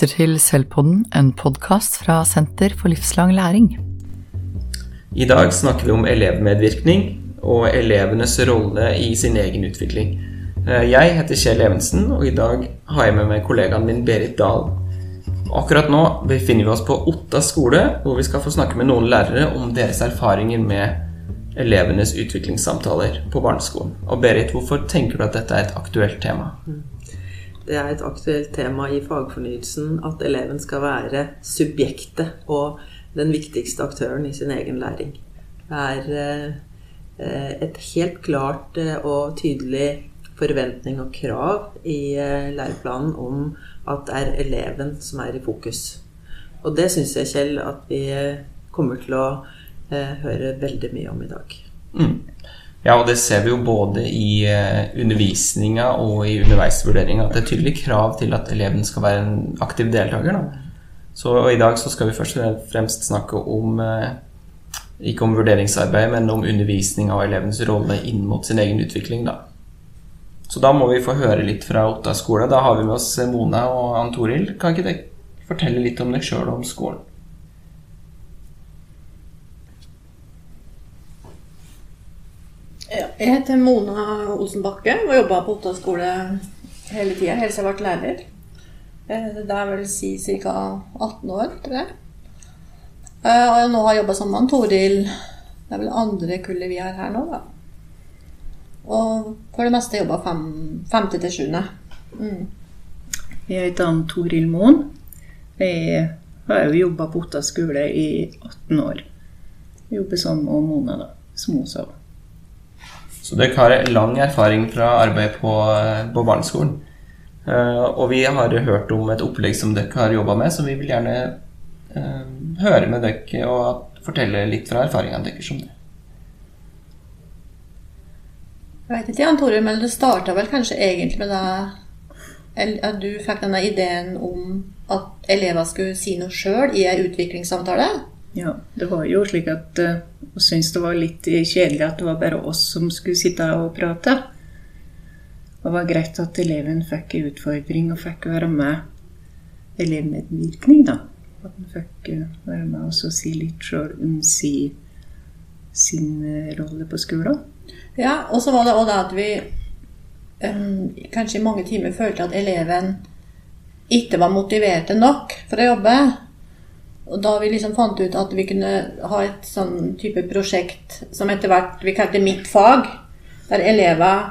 lytter til Selvpodden, en podkast fra Senter for livslang læring. I dag snakker vi om elevmedvirkning og elevenes rolle i sin egen utvikling. Eh, jeg heter Kjell Evensen, og i dag har jeg med meg kollegaen min Berit Dahl. Akkurat nå befinner vi oss på Otta skole, hvor vi skal få snakke med noen lærere om deres erfaringer med elevenes utviklingssamtaler på barneskolen. Og Berit, hvorfor tenker du at dette er et aktuelt tema? Det er et aktuelt tema i fagfornyelsen at eleven skal være subjektet og den viktigste aktøren i sin egen læring. Det er eh, et helt klart eh, og tydelig forventning og krav i eh, læreplanen om at det er eleven som er i fokus. Og det syns jeg, Kjell, at vi kommer til å høre veldig mye om i dag. Mm. Ja, og det ser vi jo både i undervisninga og i underveisvurderinga det er tydelig krav til at eleven skal være en aktiv deltaker. Da. Så i dag så skal vi først og fremst snakke om ikke om vurderingsarbeid, men om undervisning av elevens rolle inn mot sin egen utvikling. Da. Så da må vi få høre litt fra Otta skole. Da har vi med oss Mona og Ann Toril. Kan ikke dere fortelle litt om dere sjøl og om skolen? Jeg heter Mona Osenbakke og jobba på Otta skole hele tida, helt siden jeg ble lærer. Eh, det er vel si ca. 18 år, tror jeg. Eh, og nå har jeg jobba sammen med Toril. Det er vel andre kullet vi har her nå, da. Og for det meste jobba fem, femte til sjuende. Mm. Jeg heter Toril Moen. Jeg har jo jobba på Otta skole i 18 år. Jeg jobber sammen med Mona, da, som hun sa. Så dere har lang erfaring fra arbeid på, på barneskolen. Uh, og vi har hørt om et opplegg som dere har jobba med, som vi vil gjerne uh, høre med dere og fortelle litt fra erfaringene deres om det. Jeg vet ikke, Jan Tore, men det starta vel kanskje egentlig med da at du fikk denne ideen om at elever skulle si noe sjøl i ei utviklingssamtale? Ja, det var jo slik at uh, hun syntes det var litt kjedelig at det var bare oss som skulle sitte og prate. Det var greit at eleven fikk en utfordring og fikk være med elevmedvirkning, da. At han fikk uh, være med og si litt sjøl om si, sin uh, rolle på skolen. Ja, og så var det òg det at vi um, kanskje i mange timer følte at eleven ikke var motiverte nok for å jobbe. Og da vi liksom fant ut at vi kunne ha et sånn type prosjekt som etter hvert vi kalte Mitt fag, der elever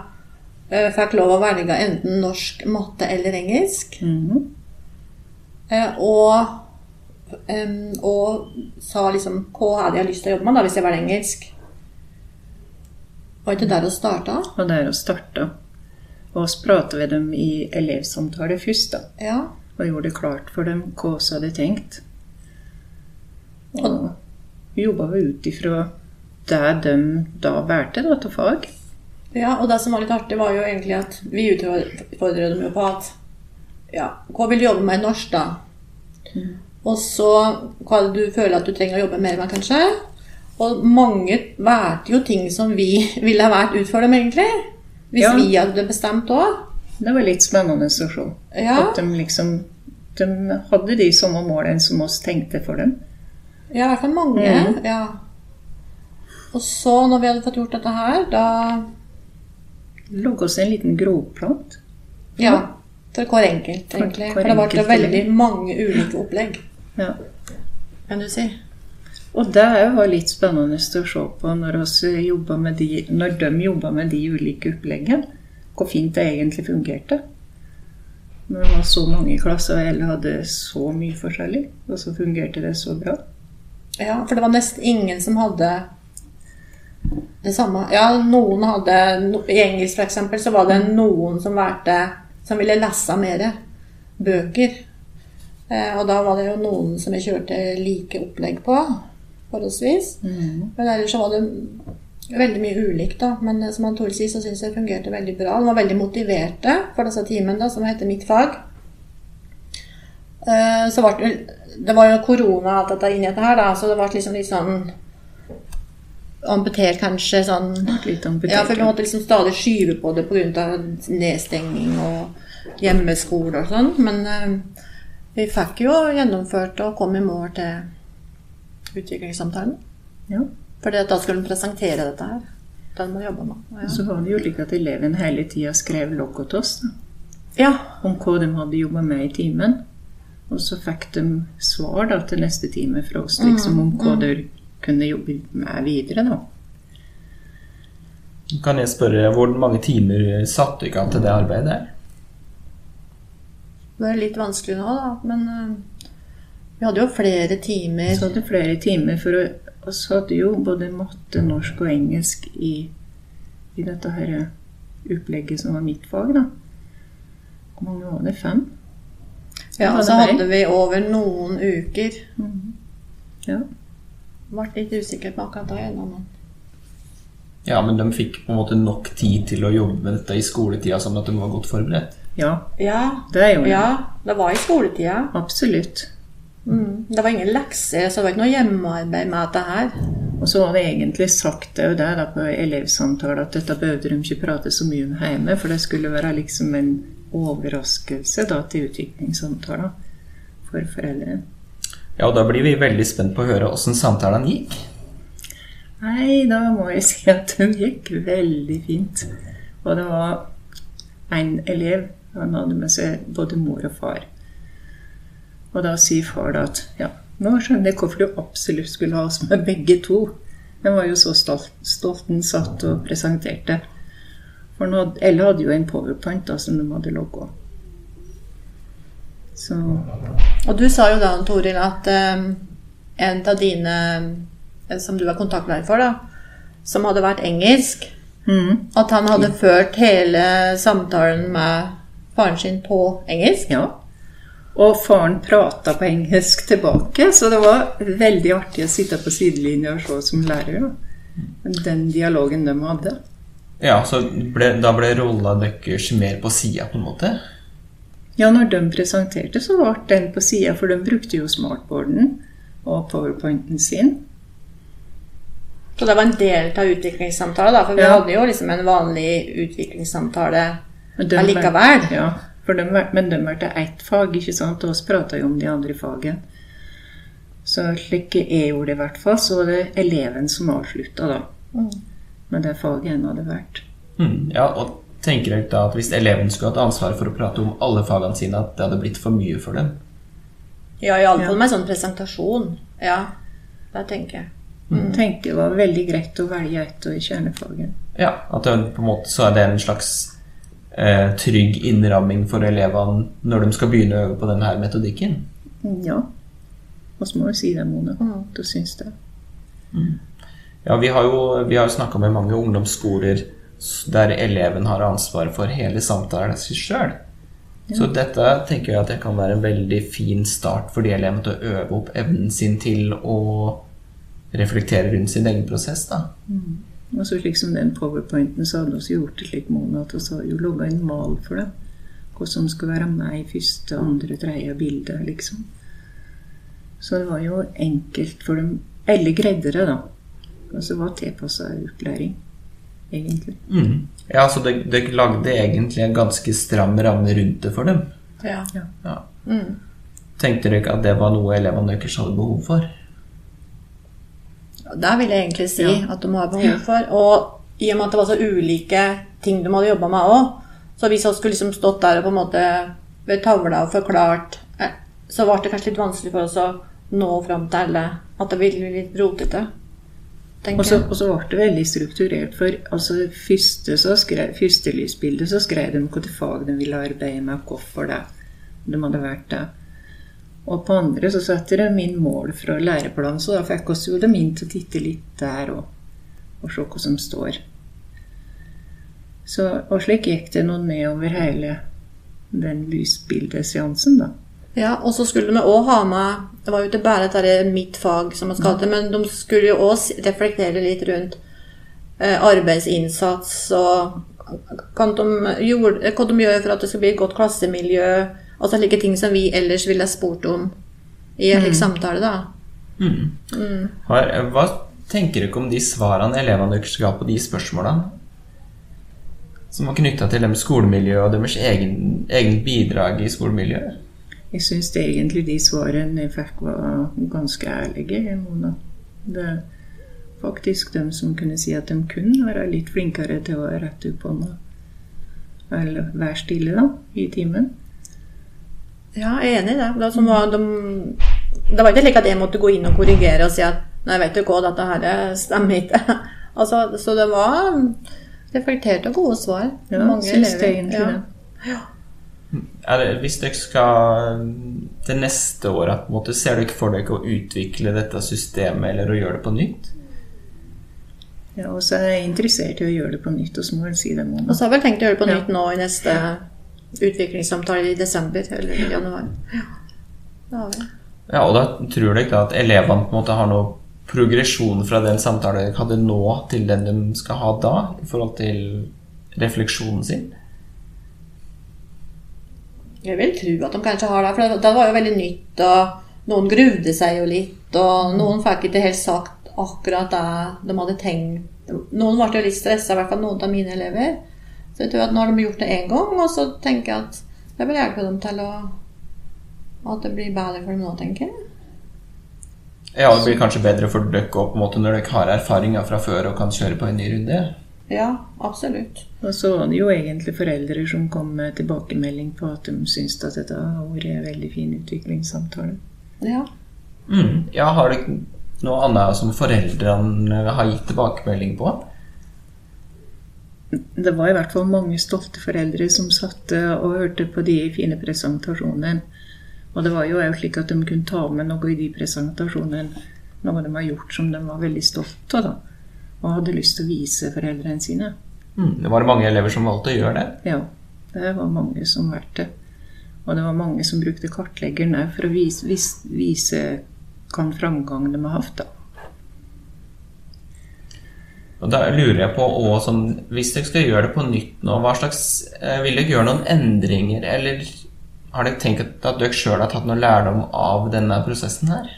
uh, fikk lov å velge enten norsk, matte eller engelsk. Mm -hmm. og, og sa liksom hva hadde jeg lyst til å jobbe med da hvis jeg var engelsk. Var ikke der det starta? Og der det starta. Og så prata vi dem i elevsamtale først, da. Ja. Og gjorde det klart for dem hva vi hadde tenkt. Og vi jobba ut ifra det de da valgte til fag. Ja, og det som var litt artig, var jo egentlig at vi utfordret dem jo på at ja, hva vil du jobbe med i norsk, da? Mm. Og så hva er det du føler at du trenger å jobbe mer med, kanskje? Og mange valgte jo ting som vi ville ha valgt ut for dem, egentlig. Hvis Ja. vi hadde bestemt òg. Det var litt spennende å se. Ja. At de liksom De hadde de samme målene som oss tenkte for dem. Ja, i hvert fall mange. Mm. Ja. Og så, når vi hadde fått gjort dette her, da Logge oss en liten grovplant. Ja. For hver enkelt, egentlig. For det ble veldig mange ulike opplegg, Ja. kan du si. Og det var litt spennende å se på når, oss jobbet med de, når de jobba med de ulike oppleggene. Hvor fint det egentlig fungerte. Når det var så mange klasser og alle hadde så mye forskjellig, og så fungerte det så bra. Ja, for det var nesten ingen som hadde det samme. Ja, noen hadde I engelsk, eksempel, så var det noen som valgte Som ville lese mer bøker. Eh, og da var det jo noen som jeg kjørte like opplegg på, forholdsvis. Men ellers så var det veldig mye ulikt, da. Men eh, som han Tore sier, så syns jeg det fungerte veldig bra. De var veldig motiverte for disse timene, da, som heter Mitt fag. Eh, så ble det Det var jo korona og alt dette inni dette her, da, så det ble liksom litt sånn amputert, kanskje. Sånn Litt amputert. Ja, for vi måtte liksom stadig skyve på det pga. nedstengning og hjemmeskole og sånn. Men uh, Vi fikk jo gjennomført og kom i mål til utviklingssamtalen. Ja. For da skulle de presentere dette her. Den må jobbe med. Og så var det jo slik at eleven hele tida skrev lokk til oss da, Ja. om hva de hadde jobba med i timen. Og så fikk de svar da til neste time fra oss liksom om hva de kunne jobbe med videre. da. Kan jeg spørre, hvor mange timer satte du ikke av til det arbeidet der? Det er litt vanskelig nå, da. Men eh, vi hadde jo flere timer. Så hadde flere timer for oss hadde jo både matte, norsk og engelsk i, i dette her opplegget som var mitt fag, da. Hvor mange var det? Fem? Ja, og så hadde vi over noen uker. Ja. Ble litt usikker på akkurat det ennå, men Ja, men de fikk på en måte nok tid til å jobbe med dette i skoletida, sånn at de var godt forberedt. ja, Ja, det gjorde de. ja det var i skoletida. Absolutt. Mm. Det var ingen lekser, så det var ikke noe hjemmearbeid med dette her. Og så var det egentlig sagt det, jo der da på elevsamtale at dette behøvde de ikke prate så mye om hjemme, for det skulle være liksom en overraskelse da til utviklingssamtaler for foreldre. Ja, og da blir vi veldig spent på å høre åssen samtalene gikk. Nei, da må jeg si at de gikk veldig fint. Og det var en elev, han hadde med seg både mor og far. Og da sier far da at ja, nå skjønner jeg hvorfor du absolutt skulle ha oss med begge to. Den var jo så stolt, stolt den satt og presenterte. For nå, Elle hadde jo en powerpoint da, som de hadde logga. Så Og du sa jo da, Toril, at um, en av dine eh, som du var kontaktlærer for, da, som hadde vært engelsk, mm, at han hadde ført hele samtalen med faren sin på engelsk. Ja. Og faren prata på engelsk tilbake, så det var veldig artig å sitte på sidelinja og se som lærer. da. Den dialogen de hadde. Ja, så ble, da ble rolla deres mer på sida, på en måte. Ja, når de presenterte, så ble den på sida, for de brukte jo smartboarden og powerpointen sin. Så det var en del av utviklingssamtalen, da, for vi Ja. hadde jo liksom en vanlig utviklingssamtale allikevel. Ja, for de, var- men de valgte ett fag, ikke sant? Og oss prata jo om de andre fagene. Så slik jeg gjorde det i hvert fall, så var det eleven som avslutta, da. Med det faget enn hadde vært. Mm, ja, og tenker dere da at hvis eleven skulle hatt ansvar for å prate om alle fagene sine, at det hadde blitt for mye for dem? Ja, iallfall Ja. med sånn presentasjon. Ja, det tenker jeg. Jeg tenkte det var veldig greit å velge ett i kjernefaget. Ja, at det, på en måte så er det en slags eh, trygg innramming for elevene når de skal begynne å øve på denne metodikken. Ja. Og så må jeg si det, Mona. Du syns det? Ja, vi har jo, vi har jo snakka med mange ungdomsskoler der eleven har ansvar for hele samtalen sin sjøl. Så dette tenker jeg at det kan være en veldig fin start for de elevene til å øve opp evnen sin til å reflektere rundt sin egen prosess. da. Og så slik som den powerpointen, så hadde vi gjort det slik, Mona, at vi har jo laga en mal for det. Hva som skal være meg første, andre, tredje bilde, liksom. Så det var jo enkelt for dem. Alle greide det, da. Og så var tilpassa opplæring, egentlig. Mm. Ja, så dere, det lagde egentlig en ganske stram ramme rundt det for dem. Ja. Ja. Tenkte dere ikke at det var noe elevene deres hadde behov for? Det vil jeg egentlig si Ja. at de har behov for. Og i og med at det var så ulike ting de hadde jobba med òg, så hvis vi skulle liksom stått der og på en måte ved tavla og forklart, eh, så ble det kanskje litt vanskelig for oss å nå fram til alle. At det ville bli litt rotete. Og så, ble det veldig strukturert. For altså, første, så skrev, første lysbildet så skrev de hvilket fag de ville arbeide med, og hvorfor det. De hadde vært det. Og på andre så satte de inn mål fra læreplanen, så da fikk oss jo dem inn til å titte litt der og, og se hva som står. Så, og slik gikk det noen nedover hele den lysbildeseansen, da. Ja, og så skulle de òg ha med Det var jo ikke bare dette mitt fag, som kalte det, men de skulle jo òg reflektere litt rundt eh, arbeidsinnsats og hva de, gjorde, hva de gjør for at det skal bli et godt klassemiljø. Altså slike ting som vi ellers ville spurt om i en slik samtale, da. Har, hva tenker du ikke om de svarene elevene deres ga på de spørsmålene? Som var knytta til dem skolemiljøet og deres egen, egen bidrag i skolemiljøet? Jeg syns egentlig de svarene jeg fikk, var ganske ærlige. Mona. Det er faktisk de som kunne si at de kunne være litt flinkere til å rette opp hånda. Eller være stille, da, i timen. Ja, jeg er enig i det. Det, som var, de, det var ikke slik at jeg måtte gå inn og korrigere og si at Nei, vet du hva, dette her stemmer ikke. altså, så det var reflekterte og gode svar. Ja, Mange elever. egentlig Ja. det. Er det, hvis dere skal til neste år, på en måte, ser dere for dere å utvikle dette systemet eller å gjøre det på nytt? Ja, og så er jeg interessert i å gjøre det på nytt, og så må jeg si det, Og så har jeg vel tenkt å gjøre det på Ja. nytt nå i neste utviklingssamtale i desember eller i januar. Ja. Ja, og da tror dere da at elevene på en måte har noe progresjon fra den samtalen dere hadde nå, til den de skal ha da, i forhold til refleksjonen sin? Jeg vil tro at de kanskje har det, for det, var jo veldig nytt, og noen gruvde seg jo litt, og noen fikk ikke helt sagt akkurat det de hadde tenkt. Noen ble jo litt stressa, i hvert fall noen av mine elever. Så jeg tror at nå har de gjort det én gang, og så tenker jeg at det vil hjelpe dem til å At det blir bedre for dem nå, tenker jeg. Ja, det blir kanskje bedre for dere på en måte når dere har erfaringer fra før og kan kjøre på en ny runde? Ja, absolutt. Og så var det jo egentlig foreldre som kom med tilbakemelding på at de syntes at dette har vært en veldig fin utviklingssamtale. Ja. Mm. Ja, har dere noe annet som foreldrene har gitt tilbakemelding på? Det var i hvert fall mange stolte foreldre som satt og hørte på de fine presentasjonene. Og det var jo slik at de kunne ta med noe i de presentasjonene, noe de har gjort som de var veldig stolte av, da. Og hadde lyst til å vise foreldrene sine. Mm. Det var det mange elever som valgte å gjøre det. Ja, det var mange som valgte. Og det var mange som brukte kartleggeren òg for å vise, vise, vise hvilken framgang de har hatt. Og da lurer jeg på også, Hvis dere skal gjøre det på nytt nå, hva slags, eh, vil dere gjøre noen endringer? Eller har dere tenkt at dere sjøl har tatt noe lærdom av denne prosessen her?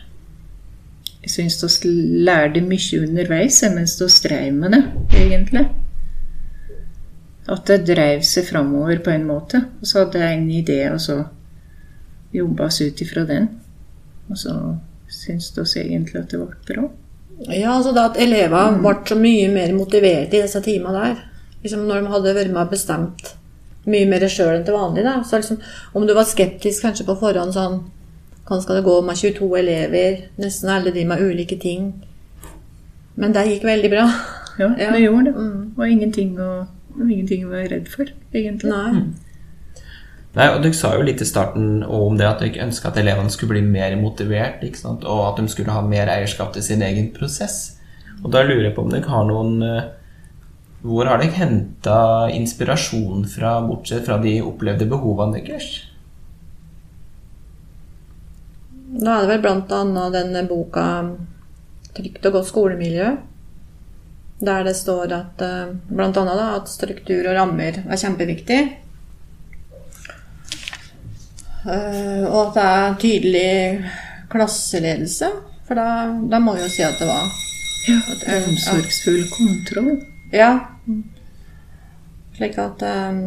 Jeg syns vi lærte mye underveis mens vi streiv med det, egentlig. At det dreiv seg framover på en måte. Og så hadde jeg en idé, og så jobba vi ut ifra den. Og så syns vi egentlig at det ble bra. Ja, altså det at elever ble så mye mer motiverte i disse timene der. Liksom når de hadde vært med og bestemt mye mer sjøl enn til vanlig. Da. Så liksom, om du var skeptisk kanskje på forhånd sånn Hvordan skal det gå med 22 elever? Nesten alle de med ulike ting. Men det gikk veldig bra. Ja, Ja. det gjorde det. Mm. Og ingenting å, ingenting å være redd for, egentlig. Nei. Nei, og Dere sa jo litt i starten om det at dere ønska at elevene skulle bli mer motivert, ikke sant? og at de skulle ha mer eierskap til sin egen prosess. Og Da lurer jeg på om dere har noen eh, Hvor har dere henta inspirasjon fra, bortsett fra de opplevde behovene deres? Da er det vel blant annet denne boka 'Trygt og godt skolemiljø'. Der det står at eh, blant annet da, at struktur og rammer er kjempeviktig. Eh, Og at det er tydelig klasseledelse. For da, da må vi jo si at det var Ja, Omsorgsfull kontroll. Ja. Slik at eh,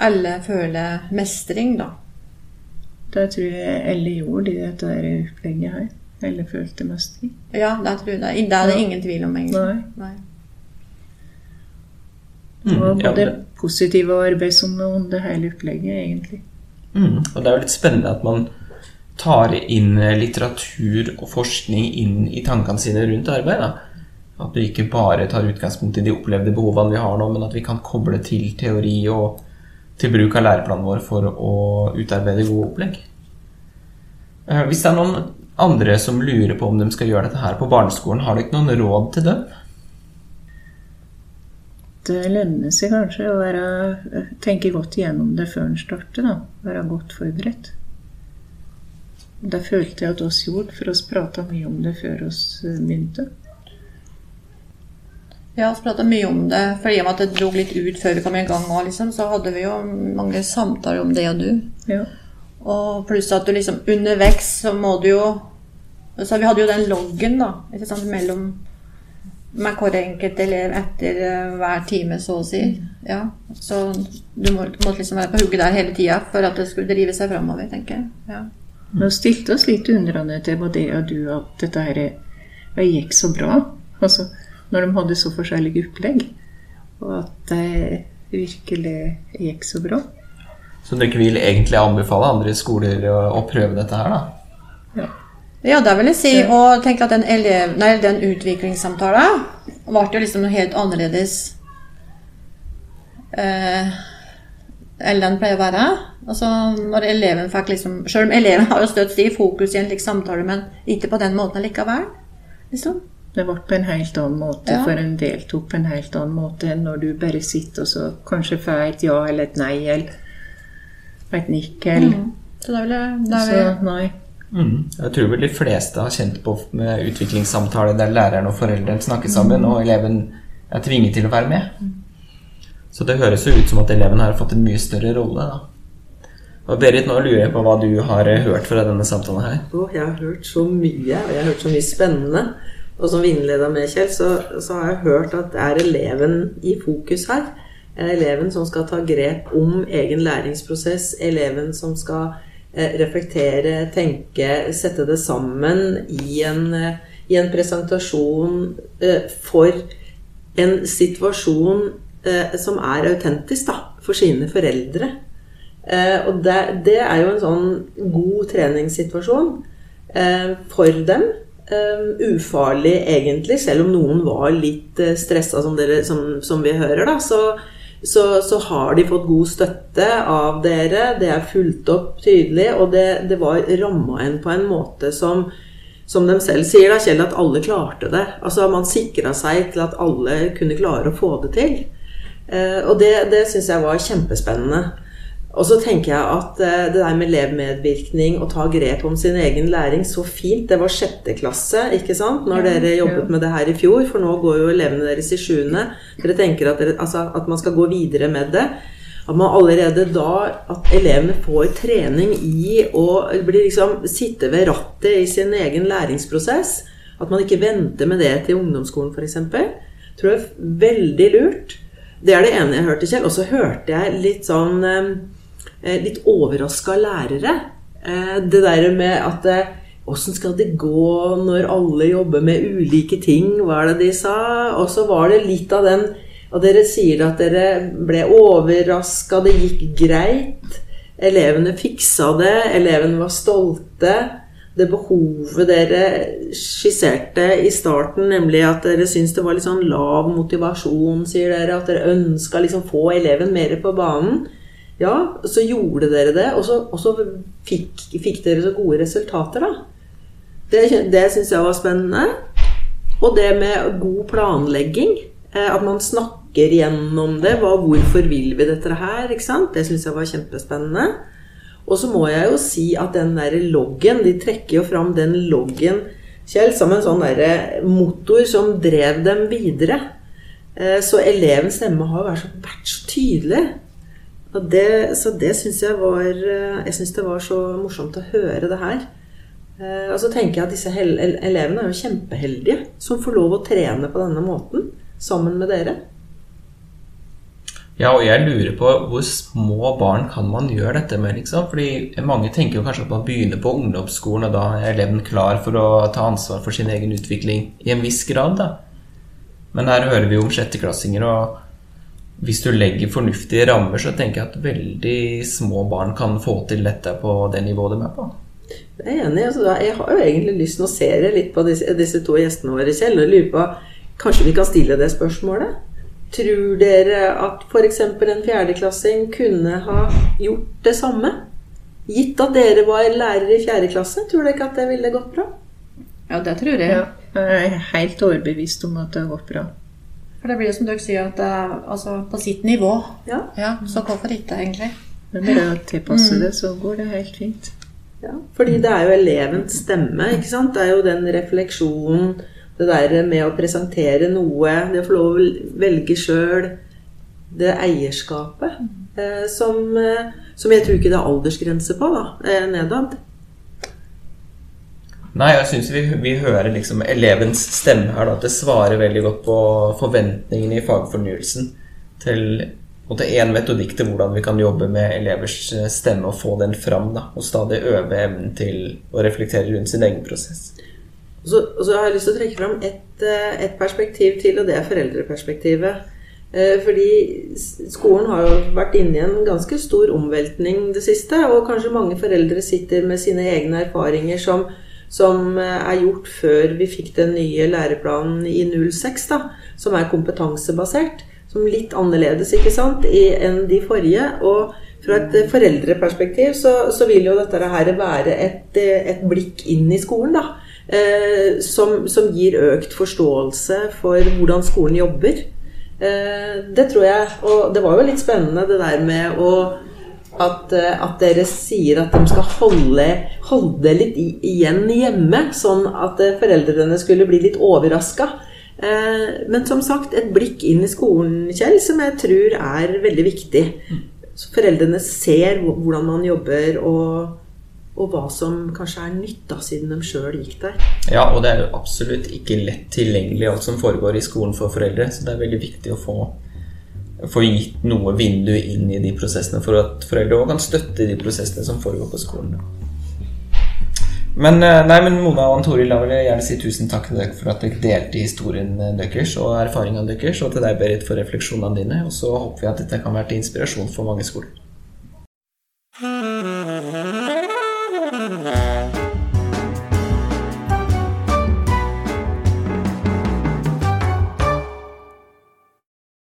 alle føler mestring, da. Det tror jeg Elle gjorde det dette der opplegget her. Elle følte mestring. Ja, det tror jeg det. Da er det Ja. ingen tvil om, egentlig. Nei. Nei. Det var både ja, det- positive og arbeidsomme og onde hele opplegget, egentlig. Mm, og det er jo litt spennende at man tar inn litteratur og forskning inn i tankene sine rundt arbeid. Da. At du ikke bare tar utgangspunkt i de opplevde behovene vi har nå, men at vi kan koble til teori og til bruk av læreplanen vår for å utarbeide gode opplegg. Eh, Hvis det er noen andre som lurer på om de skal gjøre dette her på barneskolen, har dere noen råd til dem? Det lønner seg kanskje å være, tenke godt igjennom det før en starter. da. Være godt forberedt. Det følte jeg at oss gjorde, for oss prata mye om det før oss eh, begynte. Ja, vi prata mye om det. Fordi med at det dro litt ut før vi kom i gang, også, liksom, så hadde vi jo mange samtaler om det og du. Ja. Og pluss at du liksom underveis så må du jo Så vi hadde jo den loggen, da, ikke sant, mellom med hver enkelt elev etter eh, hver time, så å si. Ja, så du måtte liksom være på hugget der hele tida for at det skulle drive seg framover, tenker jeg. Ja. Vi stilte oss litt undrende til både det og du at dette her det gikk så bra. Altså, når de hadde så forskjellige opplegg. Og at det virkelig gikk så bra. Så dere vil egentlig anbefale andre skoler å, å prøve dette her, da? Ja, det vil jeg si. Og tenk at den, elev, nei, den utviklingssamtalen ble jo liksom noe helt annerledes eh, enn den pleier å være. Altså, når eleven fikk liksom Selv om eleven har jo støtt i fokus i en slik samtale, men ikke på den måten likevel. Liksom. Det ble på en helt annen måte, Ja. for en deltok på en helt annen måte enn når du bare sitter og så kanskje får et ja eller et nei eller et nikk eller Så da vil jeg, da vil Så jeg nei. Mm. Jeg tror vel de fleste har kjent på med utviklingssamtale der læreren og foreldrene snakker sammen, og eleven er tvinget til å være med. Så det høres jo ut som at eleven har fått en mye større rolle, da. Og Berit, nå lurer jeg på hva du har hørt fra denne samtalen her. Oh, jeg har hørt så mye, og jeg har hørt så mye spennende. Og som vi innleda med, Kjell, så, så har jeg hørt at det er eleven i fokus her. Eleven som skal ta grep om egen læringsprosess. Eleven som skal eh, reflektere, tenke, sette det sammen i en, eh, i en presentasjon eh, for en situasjon eh, som er autentisk da, for sine foreldre. Eh, og det, det er jo en sånn god treningssituasjon eh, for dem. Eh, ufarlig egentlig, selv om noen var litt eh, stressa, som, som, som vi hører. da, så, så, så har de fått god støtte av dere. Det er fulgt opp tydelig, og det, det var ramma inn på en måte som som de selv sier, da, Kjell, at alle klarte det. Altså Man sikra seg til at alle kunne klare å få det til. Eh, og det, det syns jeg var kjempespennende. Og så tenker jeg at eh, det der med elevmedvirkning og ta grep om sin egen læring, så fint. Det var sjette klasse, ikke sant, når dere jobbet med det her i fjor. For nå går jo elevene deres i sjuende. Dere tenker at, dere, altså, at man skal gå videre med det. At man allerede da At elevene får trening i å bli liksom, sitte ved rattet i sin egen læringsprosess. At man ikke venter med det til ungdomsskolen, f.eks. Tror jeg er veldig lurt. Det er det ene jeg hørte, Kjell. Og så hørte jeg litt sånn eh, Litt overraska lærere. Eh, Det der med at eh, Åssen skal det gå når alle jobber med ulike ting? Hva er det de sa? Og så var det litt av den Og dere sier at dere ble overraska, det gikk greit. Elevene fiksa det, elevene var stolte. Det behovet dere skisserte i starten, nemlig at dere syntes det var litt sånn lav motivasjon, sier dere. At dere ønska liksom få eleven mer på banen. Ja, så gjorde dere det, og så, og så fikk, fikk dere så gode resultater, da. Det, det syns jeg var spennende. Og det med god planlegging. eh, At man snakker gjennom det. Hva, hvorfor vil vi dette her? ikke sant? Det syns jeg var kjempespennende. Og så må jeg jo si at den der loggen De trekker jo fram den loggen, Kjell, som en sånn der motor som drev dem videre. Eh, Så elevens stemme har vært så tydelig. Så det syns jeg var eh, Jeg syns det var så morsomt å høre det her. Eh, Og så tenker jeg at disse elevene er jo kjempeheldige som får lov å trene på denne måten sammen med dere. Ja, og jeg lurer på hvor små barn kan man gjøre dette med, liksom? Fordi mange tenker jo kanskje at man begynner på ungdomsskolen, og da er eleven klar for å ta ansvar for sin egen utvikling i en viss grad, da. Men her hører vi jo om sjetteklassinger, og hvis du legger fornuftige rammer, så tenker jeg at veldig små barn kan få til dette på det nivået de er på. Jeg er enig. Altså, jeg har jo egentlig lyst til å se litt på disse, disse to gjestene våre, selv og lurer på Kanskje vi kan stille det spørsmålet? Tror dere at f.eks. en fjerdeklassing kunne ha gjort det samme? Gitt at dere var lærere i fjerde klasse, tror dere ikke at det ville gått bra? Ja, det tror jeg. Ja, jeg er helt overbevist om at det har gått bra. For det blir jo som dere sier, at det er altså, på sitt nivå. Ja. Ja, Så hvorfor ikke, egentlig? Men bare å tilpasse det, så går det helt fint. Ja, fordi det er jo elevens stemme, ikke sant? Det er jo den refleksjonen, det der med å presentere noe, det å få lov å velge sjøl, det eierskapet, eh, som, eh, som jeg tror ikke det er aldersgrense på, da, eh, nedad. Nei, jeg syns vi, vi hører liksom elevens stemme her, da, at det svarer veldig godt på forventningene i fagfornyelsen til én metodikk til hvordan vi kan jobbe med elevers eh, stemme og få den fram. Da, og stadig øve evnen til å reflektere rundt sin egen prosess. Og så, så har jeg lyst til å trekke fram et, eh, et perspektiv til, og det er foreldreperspektivet. Eh, fordi skolen har jo vært inne i en ganske stor omveltning det siste. Og kanskje mange foreldre sitter med sine egne erfaringer som, som er gjort før vi fikk den nye læreplanen i 06, da, som er kompetansebasert som litt annerledes ikke sant, enn de forrige. Og fra et foreldreperspektiv så, så vil jo dette her være et, et blikk inn i skolen. da, eh, som, som, gir økt forståelse for hvordan skolen jobber. Eh, det tror jeg. Og det var jo litt spennende det der med å at, at, dere sier at de skal holde, holde litt igjen hjemme, sånn at foreldrene skulle bli litt overraska. Eh, men som sagt, et blikk inn i skolen, Kjell, som jeg tror er veldig viktig. Så foreldrene ser hvordan man jobber, og, og hva som kanskje er nytt, siden de sjøl gikk der. Ja, og det er jo absolutt ikke lett tilgjengelig alt som foregår i skolen for foreldre. Så det er veldig viktig å få, få gitt noe vindu inn i de prosessene, for at foreldre òg kan støtte de prosessene som foregår på skolen. Men, eh, nei, men Mona og Toril, da vil jeg gjerne si tusen takk til dere for at dere delte historien eh, deres og erfaringene deres, og til deg, Berit, for refleksjonene dine. Og så håper vi at dette kan være til inspirasjon for mange skoler.